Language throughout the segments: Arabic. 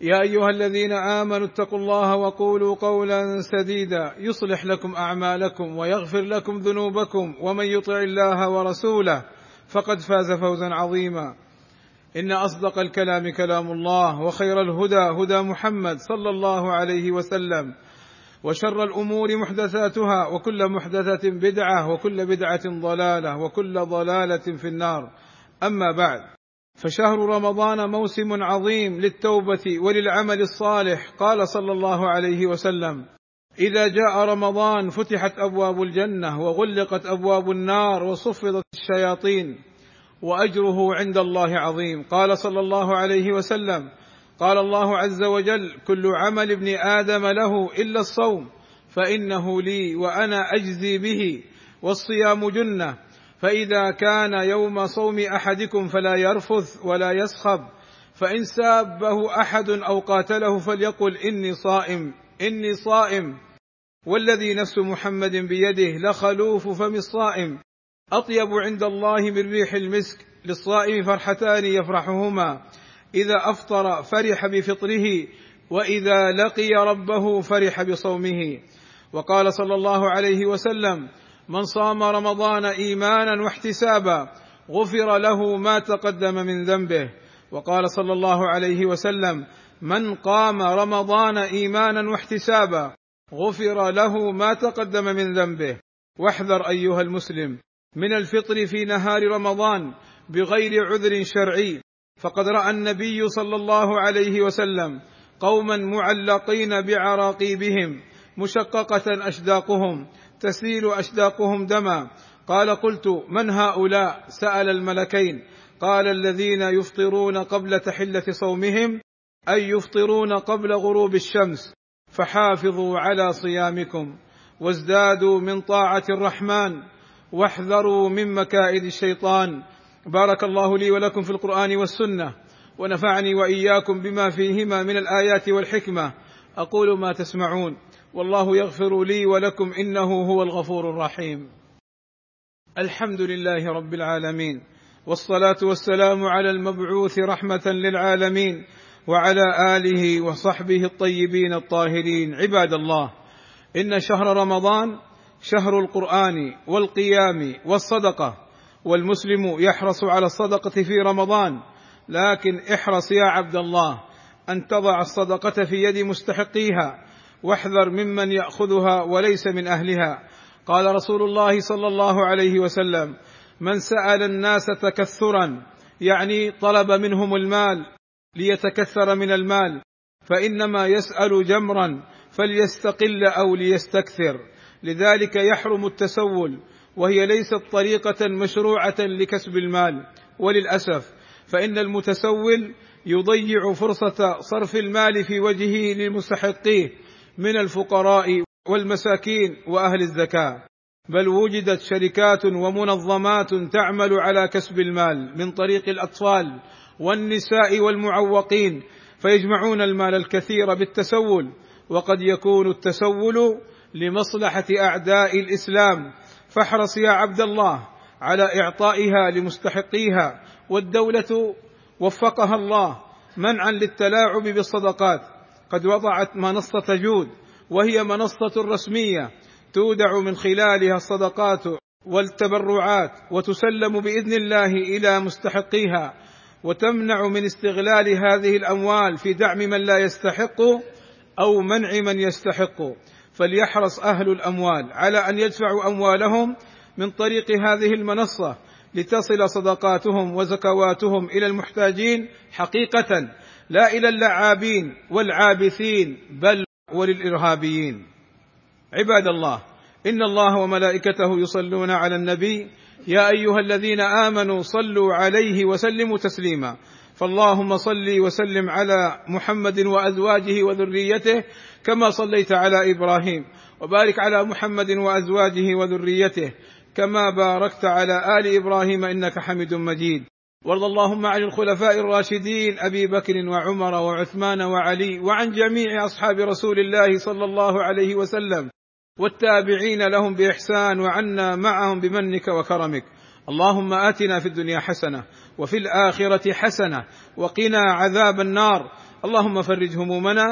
يا أيها الذين آمنوا اتقوا الله وقولوا قولا سديدا يصلح لكم أعمالكم ويغفر لكم ذنوبكم ومن يطع الله ورسوله فقد فاز فوزا عظيما. إن أصدق الكلام كلام الله وخير الهدى هدى محمد صلى الله عليه وسلم وشر الأمور محدثاتها وكل محدثة بدعة وكل بدعة ضلالة وكل ضلالة في النار. أما بعد فشهر رمضان موسم عظيم للتوبة وللعمل الصالح قال صلى الله عليه وسلم. إذا جاء رمضان فتحت أبواب الجنة وغلقت أبواب النار وصفدت الشياطين وأجره عند الله عظيم. قال صلى الله عليه وسلم قال الله عز وجل كل عمل ابن آدم له إلا الصوم فإنه لي وأنا أجزي به والصيام جنة. فإذا كان يوم صوم أحدكم فلا يرفث ولا يسخب فإن سابه أحد أو قاتله فليقل إني صائم إني صائم. والذي نفس محمد بيده لخلوف فم الصائم. أطيب عند الله من ريح المسك للصائم فرحتان يفرحهما. إذا أفطر فرح بفطره وإذا لقي ربه فرح بصومه. وقال صلى الله عليه وسلم من صام رمضان إيمانا واحتسابا غفر له ما تقدم من ذنبه. وقال صلى الله عليه وسلم من قام رمضان إيمانا واحتسابا غفر له ما تقدم من ذنبه. واحذر أيها المسلم من الفطر في نهار رمضان بغير عذر شرعي. فقد رأى النبي صلى الله عليه وسلم قوما معلقين بعراقيبهم مشققة أشداقهم. تسيل أشداقهم دما. قال قلت من هؤلاء؟ سأل الملكين. قال الذين يفطرون قبل تحلة صومهم أي يفطرون قبل غروب الشمس فحافظوا على صيامكم وازدادوا من طاعة الرحمن واحذروا من مكائد الشيطان. بارك الله لي ولكم في القرآن والسنة ونفعني وإياكم بما فيهما من الآيات والحكمة. أقول ما تسمعون. والله يغفر لي ولكم إنه هو الغفور الرحيم. الحمد لله رب العالمين والصلاة والسلام على المبعوث رحمة للعالمين وعلى آله وصحبه الطيبين الطاهرين. عباد الله إن شهر رمضان شهر القرآن والقيام والصدقة والمسلم يحرص على الصدقة في رمضان لكن احرص يا عبد الله أن تضع الصدقة في يد مستحقيها واحذر ممن يأخذها وليس من أهلها. قال رسول الله صلى الله عليه وسلم من سأل الناس تكثرا يعني طلب منهم المال ليتكثر من المال فإنما يسأل جمرا فليستقل أو ليستكثر. لذلك يحرم التسول وهي ليست طريقة مشروعة لكسب المال. وللأسف فإن المتسول يضيع فرصة صرف المال في وجهه لمستحقيه من الفقراء والمساكين وأهل الزكاة بل وجدت شركات ومنظمات تعمل على كسب المال من طريق الأطفال والنساء والمعوقين فيجمعون المال الكثير بالتسول وقد يكون التسول لمصلحة أعداء الإسلام. فاحرص يا عبد الله على إعطائها لمستحقيها والدولة وفقها الله منعا للتلاعب بالصدقات. قد وضعت منصة جود وهي منصة رسمية تودع من خلالها الصدقات والتبرعات وتسلم بإذن الله إلى مستحقيها وتمنع من استغلال هذه الأموال في دعم من لا يستحق أو منع من يستحق. فليحرص أهل الأموال على أن يدفعوا أموالهم من طريق هذه المنصة لتصل صدقاتهم وزكواتهم إلى المحتاجين حقيقة لا إلى اللعابين والعابثين بل وللإرهابيين. عباد الله إن الله وملائكته يصلون على النبي يا أيها الذين آمنوا صلوا عليه وسلموا تسليما. فاللهم صل وسلم على محمد وأزواجه وذريته كما صليت على إبراهيم. وبارك على محمد وأزواجه وذريته كما باركت على آل إبراهيم إنك حميد مجيد. وارض اللهم عن الخلفاء الراشدين أبي بكر وعمر وعثمان وعلي وعن جميع أصحاب رسول الله صلى الله عليه وسلم. والتابعين لهم بإحسان وعنا معهم بمنك وكرمك. اللهم آتنا في الدنيا حسنة وفي الآخرة حسنة وقنا عذاب النار. اللهم فرج همومنا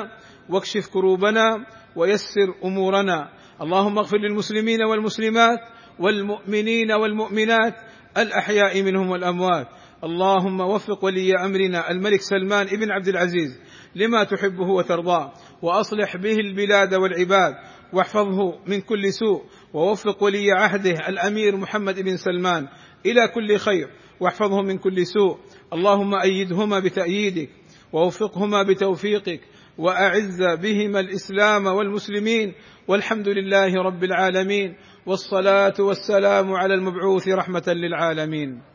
واكشف كروبنا ويسر أمورنا. اللهم اغفر للمسلمين والمسلمات والمؤمنين والمؤمنات الأحياء منهم والأموات. اللهم وفق ولي أمرنا الملك سلمان بن عبد العزيز لما تحبه وترضاه وأصلح به البلاد والعباد واحفظه من كل سوء ووفق ولي عهده الأمير محمد بن سلمان إلى كل خير واحفظه من كل سوء. اللهم أيدهما بتأييدك ووفقهما بتوفيقك وأعز بهما الإسلام والمسلمين والحمد لله رب العالمين والصلاة والسلام على المبعوث رحمة للعالمين.